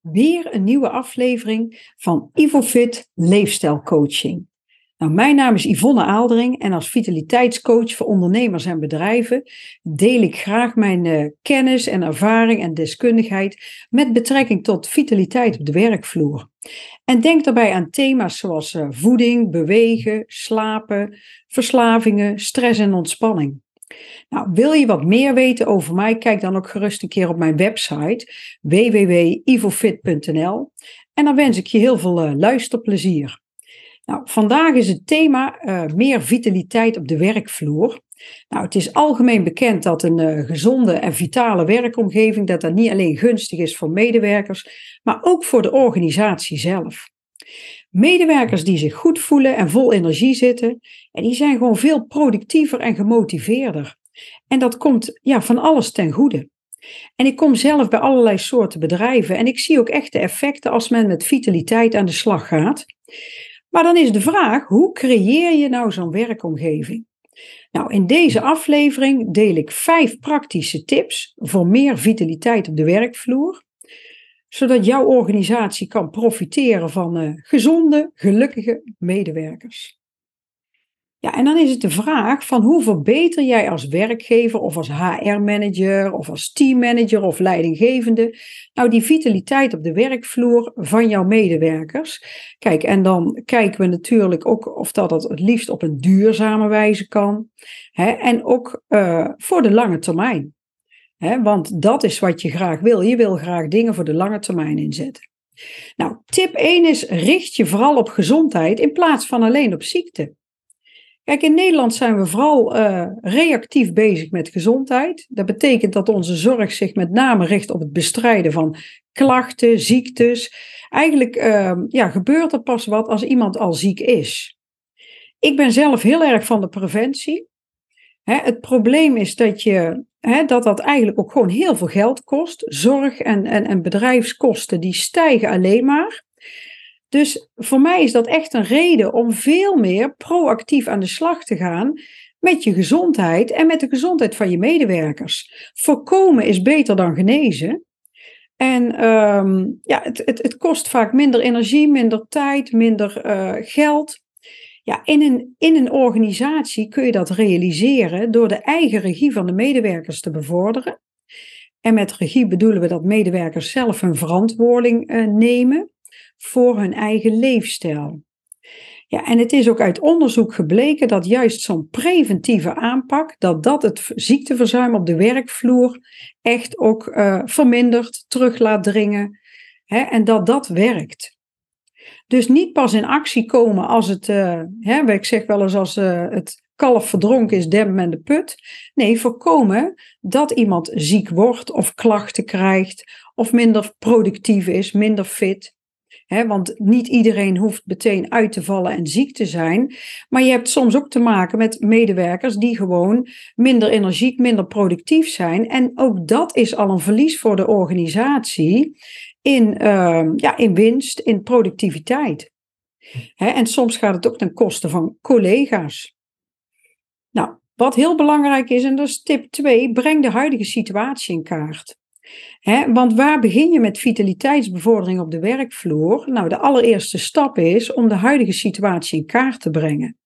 Weer een nieuwe aflevering van IvoFit Leefstijlcoaching. Nou, mijn naam is Yvonne Aaldering en als vitaliteitscoach voor ondernemers en bedrijven deel ik graag mijn uh, kennis en ervaring en deskundigheid met betrekking tot vitaliteit op de werkvloer. En denk daarbij aan thema's zoals uh, voeding, bewegen, slapen, verslavingen, stress en ontspanning. Nou, wil je wat meer weten over mij? Kijk dan ook gerust een keer op mijn website www.ivofit.nl en dan wens ik je heel veel uh, luisterplezier. Nou, vandaag is het thema uh, meer vitaliteit op de werkvloer. Nou, het is algemeen bekend dat een uh, gezonde en vitale werkomgeving dat dat niet alleen gunstig is voor medewerkers, maar ook voor de organisatie zelf. Medewerkers die zich goed voelen en vol energie zitten, en die zijn gewoon veel productiever en gemotiveerder. En dat komt ja, van alles ten goede. En ik kom zelf bij allerlei soorten bedrijven en ik zie ook echt de effecten als men met vitaliteit aan de slag gaat. Maar dan is de vraag, hoe creëer je nou zo'n werkomgeving? Nou, in deze aflevering deel ik vijf praktische tips voor meer vitaliteit op de werkvloer zodat jouw organisatie kan profiteren van uh, gezonde, gelukkige medewerkers. Ja, en dan is het de vraag van hoe verbeter jij als werkgever of als HR-manager of als teammanager of leidinggevende nou die vitaliteit op de werkvloer van jouw medewerkers? Kijk, en dan kijken we natuurlijk ook of dat het liefst op een duurzame wijze kan hè, en ook uh, voor de lange termijn want dat is wat je graag wil. Je wil graag dingen voor de lange termijn inzetten. Nou, tip 1 is: richt je vooral op gezondheid in plaats van alleen op ziekte. Kijk, in Nederland zijn we vooral uh, reactief bezig met gezondheid. Dat betekent dat onze zorg zich met name richt op het bestrijden van klachten, ziektes. Eigenlijk uh, ja, gebeurt er pas wat als iemand al ziek is. Ik ben zelf heel erg van de preventie. Het probleem is dat je dat dat eigenlijk ook gewoon heel veel geld kost. Zorg en, en, en bedrijfskosten die stijgen alleen maar. Dus voor mij is dat echt een reden om veel meer proactief aan de slag te gaan met je gezondheid en met de gezondheid van je medewerkers. Voorkomen is beter dan genezen. En um, ja, het, het, het kost vaak minder energie, minder tijd, minder uh, geld. Ja, in een, in een organisatie kun je dat realiseren door de eigen regie van de medewerkers te bevorderen. En met regie bedoelen we dat medewerkers zelf hun verantwoording uh, nemen voor hun eigen leefstijl. Ja, en het is ook uit onderzoek gebleken dat juist zo'n preventieve aanpak, dat dat het ziekteverzuim op de werkvloer echt ook uh, vermindert, terug laat dringen. Hè, en dat dat werkt. Dus niet pas in actie komen als het, uh, hè, ik zeg wel eens als uh, het kalf verdronken is, dem men de put. Nee, voorkomen dat iemand ziek wordt of klachten krijgt of minder productief is, minder fit. Want niet iedereen hoeft meteen uit te vallen en ziek te zijn. Maar je hebt soms ook te maken met medewerkers die gewoon minder energiek, minder productief zijn. En ook dat is al een verlies voor de organisatie in, uh, ja, in winst, in productiviteit. en soms gaat het ook ten koste van collega's. Nou, wat heel belangrijk is, en dat is tip 2, breng de huidige situatie in kaart. want waar begin je met vitaliteitsbevordering op de werkvloer? Nou, de allereerste stap is om de huidige situatie in kaart te brengen.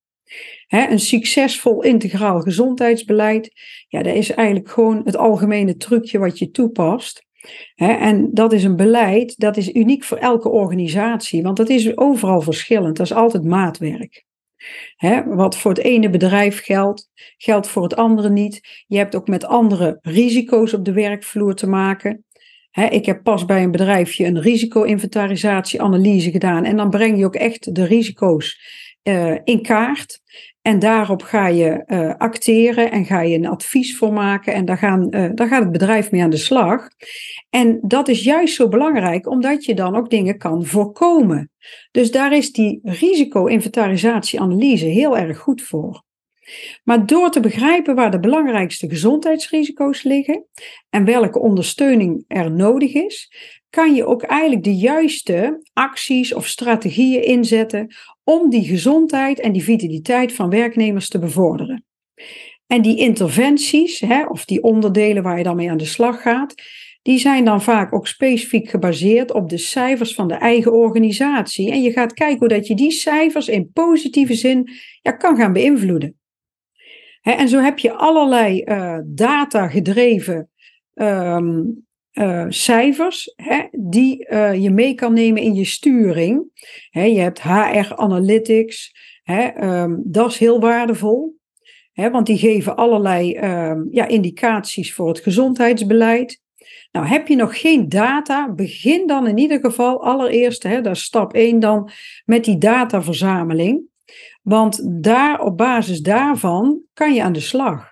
een succesvol integraal gezondheidsbeleid, ja, dat is eigenlijk gewoon het algemene trucje wat je toepast en dat is een beleid, dat is uniek voor elke organisatie, want dat is overal verschillend. Dat is altijd maatwerk. wat voor het ene bedrijf geldt, geldt voor het andere niet. Je hebt ook met andere risico's op de werkvloer te maken. ik heb pas bij een bedrijfje een risico-inventarisatie-analyse gedaan en dan breng je ook echt de risico's uh, in kaart. En daarop ga je uh, acteren en ga je een advies voor maken. En daar, gaan, uh, daar gaat het bedrijf mee aan de slag. En dat is juist zo belangrijk, omdat je dan ook dingen kan voorkomen. Dus daar is die risico-inventarisatie-analyse heel erg goed voor. Maar door te begrijpen waar de belangrijkste gezondheidsrisico's liggen en welke ondersteuning er nodig is, kan je ook eigenlijk de juiste acties of strategieën inzetten om die gezondheid en die vitaliteit van werknemers te bevorderen. En die interventies, hè, of die onderdelen waar je dan mee aan de slag gaat, die zijn dan vaak ook specifiek gebaseerd op de cijfers van de eigen organisatie. En je gaat kijken hoe dat je die cijfers in positieve zin ja, kan gaan beïnvloeden. en zo heb je allerlei uh, data gedreven ehm, uh, cijfers hè, die uh, je mee kan nemen in je sturing. Hè, je hebt HR Analytics, hè, um, dat is heel waardevol, hè, want die geven allerlei um, ja, indicaties voor het gezondheidsbeleid. Nou, heb je nog geen data, begin dan in ieder geval allereerst, hè, dat is stap 1 dan, met die dataverzameling. Want daar, op basis daarvan kan je aan de slag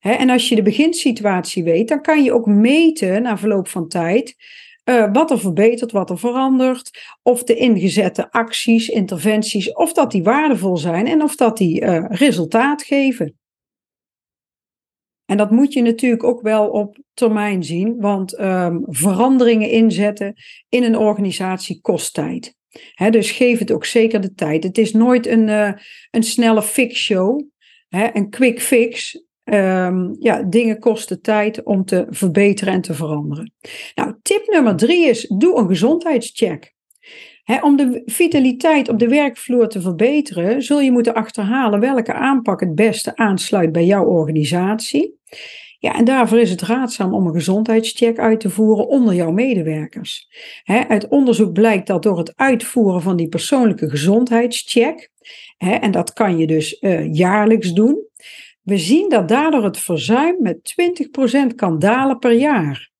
en als je de beginsituatie weet, dan kan je ook meten na verloop van tijd uh, wat er verbetert, wat er verandert, of de ingezette acties, interventies, of dat die waardevol zijn en of dat die uh, resultaat geven. En dat moet je natuurlijk ook wel op termijn zien, want um, veranderingen inzetten in een organisatie kost tijd. Dus geef het ook zeker de tijd. Het is nooit een, uh, een snelle fix show, een quick fix. Um, ja, dingen kosten tijd om te verbeteren en te veranderen. Nou, tip nummer drie is: doe een gezondheidscheck. om de vitaliteit op de werkvloer te verbeteren, zul je moeten achterhalen welke aanpak het beste aansluit bij jouw organisatie. Ja, en daarvoor is het raadzaam om een gezondheidscheck uit te voeren onder jouw medewerkers. uit onderzoek blijkt dat door het uitvoeren van die persoonlijke gezondheidscheck, en dat kan je dus uh, jaarlijks doen, we zien dat daardoor het verzuim met 20% kan dalen per jaar.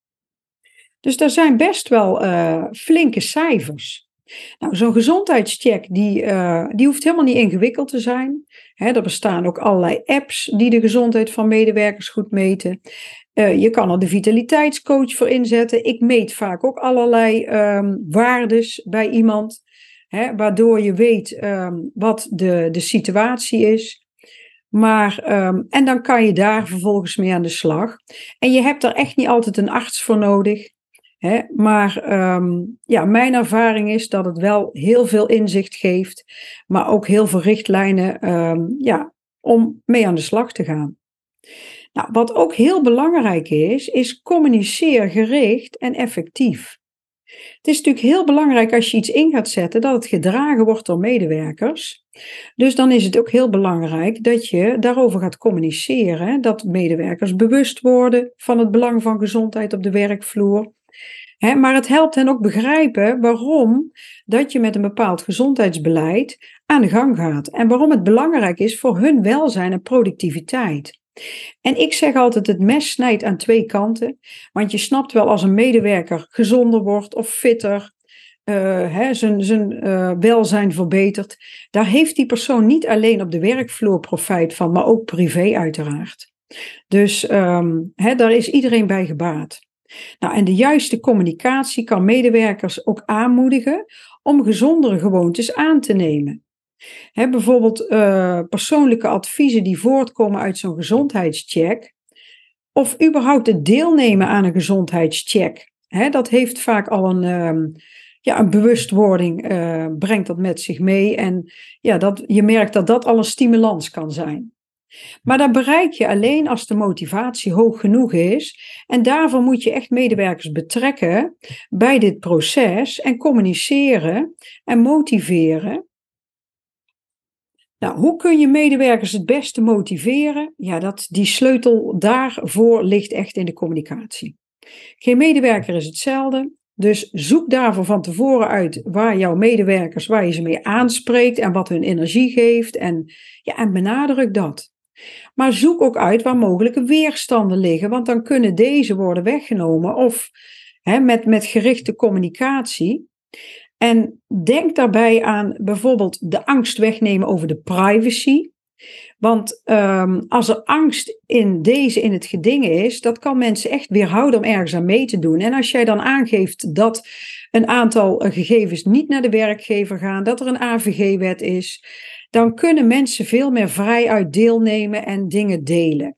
Dus daar zijn best wel uh, flinke cijfers. Nou, zo'n gezondheidscheck die, uh, die hoeft helemaal niet ingewikkeld te zijn. He, er bestaan ook allerlei apps die de gezondheid van medewerkers goed meten. Uh, je kan er de vitaliteitscoach voor inzetten. Ik meet vaak ook allerlei um, waardes bij iemand, waardoor je weet um, wat de, de situatie is. Maar, um, en dan kan je daar vervolgens mee aan de slag. En je hebt er echt niet altijd een arts voor nodig. Hè? Maar um, ja, mijn ervaring is dat het wel heel veel inzicht geeft, maar ook heel veel richtlijnen um, ja, om mee aan de slag te gaan. Nou, wat ook heel belangrijk is, is communiceer gericht en effectief. Het is natuurlijk heel belangrijk als je iets in gaat zetten dat het gedragen wordt door medewerkers. Dus dan is het ook heel belangrijk dat je daarover gaat communiceren, dat medewerkers bewust worden van het belang van gezondheid op de werkvloer. maar het helpt hen ook begrijpen waarom dat je met een bepaald gezondheidsbeleid aan de gang gaat en waarom het belangrijk is voor hun welzijn en productiviteit. En ik zeg altijd, het mes snijdt aan twee kanten. Want je snapt wel als een medewerker gezonder wordt of fitter, hè, zijn, zijn uh, welzijn verbetert. Daar heeft die persoon niet alleen op de werkvloer profijt van, maar ook privé uiteraard. Dus um, hè, daar is iedereen bij gebaat. Nou, en de juiste communicatie kan medewerkers ook aanmoedigen om gezondere gewoontes aan te nemen bijvoorbeeld uh, persoonlijke adviezen die voortkomen uit zo'n gezondheidscheck. Of überhaupt het deelnemen aan een gezondheidscheck. dat heeft vaak al een, um, ja, een bewustwording, uh, brengt dat met zich mee. En ja, dat, je merkt dat dat al een stimulans kan zijn. Maar dat bereik je alleen als de motivatie hoog genoeg is. En daarvoor moet je echt medewerkers betrekken bij dit proces en communiceren en motiveren. Nou, hoe kun je medewerkers het beste motiveren? Ja, dat, die sleutel daarvoor ligt echt in de communicatie. Geen medewerker is hetzelfde. Dus zoek daarvoor van tevoren uit waar jouw medewerkers, waar je ze mee aanspreekt en wat hun energie geeft. En, ja, en benadruk dat. Maar zoek ook uit waar mogelijke weerstanden liggen, want dan kunnen deze worden weggenomen of hè, met, met gerichte communicatie. En denk daarbij aan bijvoorbeeld de angst wegnemen over de privacy. Want um, als er angst in deze in het geding is, dat kan mensen echt weerhouden om ergens aan mee te doen. En als jij dan aangeeft dat een aantal gegevens niet naar de werkgever gaan, dat er een AVG-wet is, dan kunnen mensen veel meer vrij uit deelnemen en dingen delen.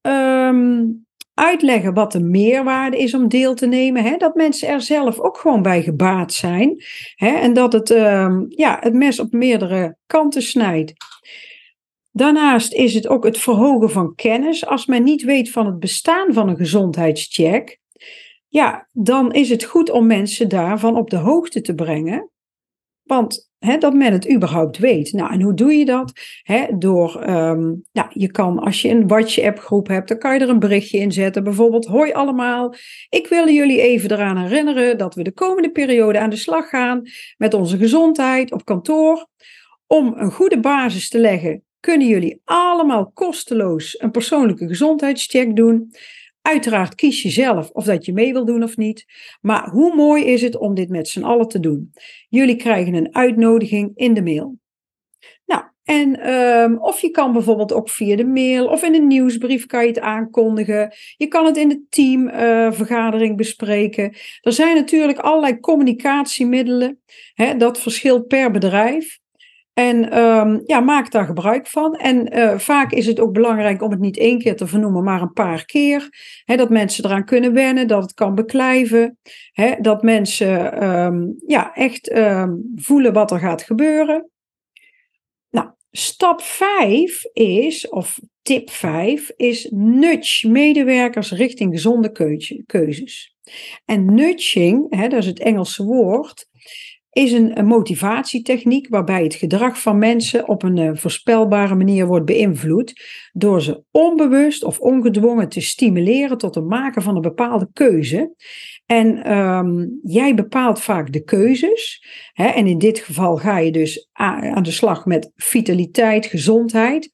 Um, uitleggen wat de meerwaarde is om deel te nemen. Hè? Dat mensen er zelf ook gewoon bij gebaat zijn. Hè? En dat het, uh, ja, het mes op meerdere kanten snijdt. Daarnaast is het ook het verhogen van kennis. Als men niet weet van het bestaan van een gezondheidscheck, ja, dan is het goed om mensen daarvan op de hoogte te brengen. Want dat men het überhaupt weet. Nou, en hoe doe je dat? door, ehm, nou, je kan als je een WhatsApp groep hebt, dan kan je er een berichtje in zetten. Bijvoorbeeld, hoi allemaal, ik wil jullie even eraan herinneren dat we de komende periode aan de slag gaan met onze gezondheid op kantoor. Om een goede basis te leggen, kunnen jullie allemaal kosteloos een persoonlijke gezondheidscheck doen. Uiteraard kies je zelf of dat je mee wil doen of niet. Maar hoe mooi is het om dit met z'n allen te doen? Jullie krijgen een uitnodiging in de mail. Nou, en ehm, of je kan bijvoorbeeld ook via de mail of in een nieuwsbrief kan je het aankondigen. Je kan het in de teamvergadering bespreken. Er zijn natuurlijk allerlei communicatiemiddelen. Hè, dat verschilt per bedrijf. En um, ja, maak daar gebruik van. En uh, vaak is het ook belangrijk om het niet één keer te vernoemen, maar een paar keer. He, dat mensen eraan kunnen wennen, dat het kan beklijven. He, dat mensen um, ja, echt um, voelen wat er gaat gebeuren. Nou, stap 5 is, of tip 5, is nudge medewerkers richting gezonde keuzes. En nudging, hè, dat is het Engelse woord, is een, motivatietechniek waarbij het gedrag van mensen op een uh, voorspelbare manier wordt beïnvloed door ze onbewust of ongedwongen te stimuleren tot het maken van een bepaalde keuze. En um, jij bepaalt vaak de keuzes. Hè, en in dit geval ga je dus aan de slag met vitaliteit, gezondheid.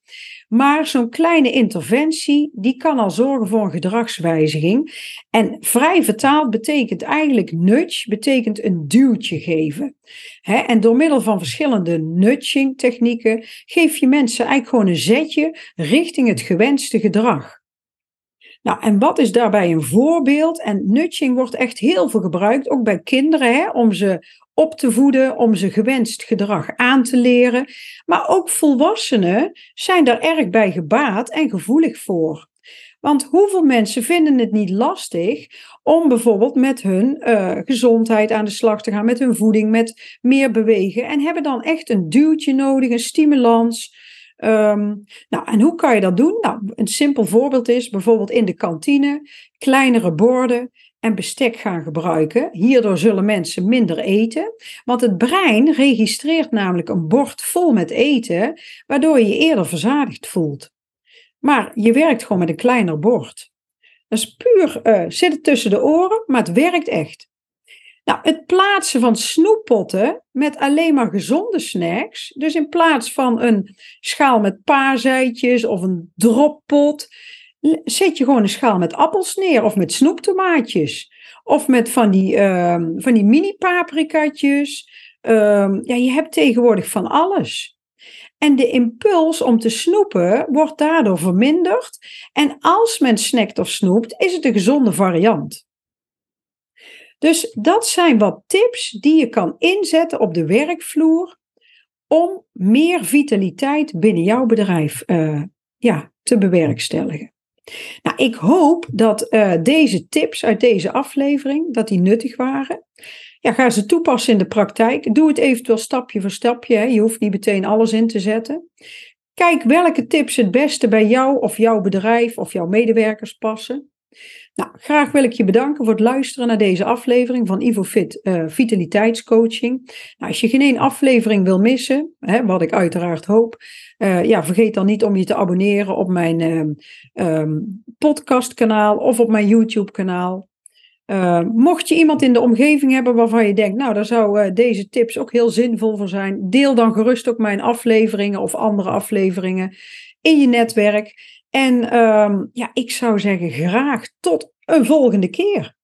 Maar zo'n kleine interventie, die kan al zorgen voor een gedragswijziging. En vrij vertaald betekent eigenlijk nudge, betekent een duwtje geven. en door middel van verschillende nudging technieken geef je mensen eigenlijk gewoon een zetje richting het gewenste gedrag. Nou, en wat is daarbij een voorbeeld? En nudging wordt echt heel veel gebruikt, ook bij kinderen, hè, om ze op te voeden, om ze gewenst gedrag aan te leren. Maar ook volwassenen zijn daar erg bij gebaat en gevoelig voor. Want hoeveel mensen vinden het niet lastig om bijvoorbeeld met hun uh, gezondheid aan de slag te gaan, met hun voeding, met meer bewegen en hebben dan echt een duwtje nodig, een stimulans. Um, nou, en hoe kan je dat doen? Nou, een simpel voorbeeld is bijvoorbeeld in de kantine kleinere borden en bestek gaan gebruiken. Hierdoor zullen mensen minder eten, want het brein registreert namelijk een bord vol met eten, waardoor je je eerder verzadigd voelt. Maar je werkt gewoon met een kleiner bord. Dat is puur uh, zit tussen de oren, maar het werkt echt. Nou, het plaatsen van snoeppotten met alleen maar gezonde snacks. Dus in plaats van een schaal met paaseitjes of een droppot, zet je gewoon een schaal met appels neer of met snoeptomaatjes. Of met van die, uh, van die mini paprikatjes. Uh, ja, je hebt tegenwoordig van alles. En de impuls om te snoepen wordt daardoor verminderd. En als men snackt of snoept, is het een gezonde variant. Dus dat zijn wat tips die je kan inzetten op de werkvloer om meer vitaliteit binnen jouw bedrijf uh, ja, te bewerkstelligen. Nou, ik hoop dat uh, deze tips uit deze aflevering, dat die nuttig waren. Ja, ga ze toepassen in de praktijk. Doe het eventueel stapje voor stapje. Hè. Je hoeft niet meteen alles in te zetten. Kijk welke tips het beste bij jou of jouw bedrijf of jouw medewerkers passen. Nou, graag wil ik je bedanken voor het luisteren naar deze aflevering van IvoFit uh, Vitaliteitscoaching. Nou, als je geen één aflevering wil missen, hè, wat ik uiteraard hoop, uh, ja, vergeet dan niet om je te abonneren op mijn uh, um, podcastkanaal of op mijn YouTube-kanaal. Uh, mocht je iemand in de omgeving hebben waarvan je denkt, nou, daar zou deze tips ook heel zinvol voor zijn, deel dan gerust ook mijn afleveringen of andere afleveringen in je netwerk. En um, ja, ik zou zeggen graag tot een volgende keer.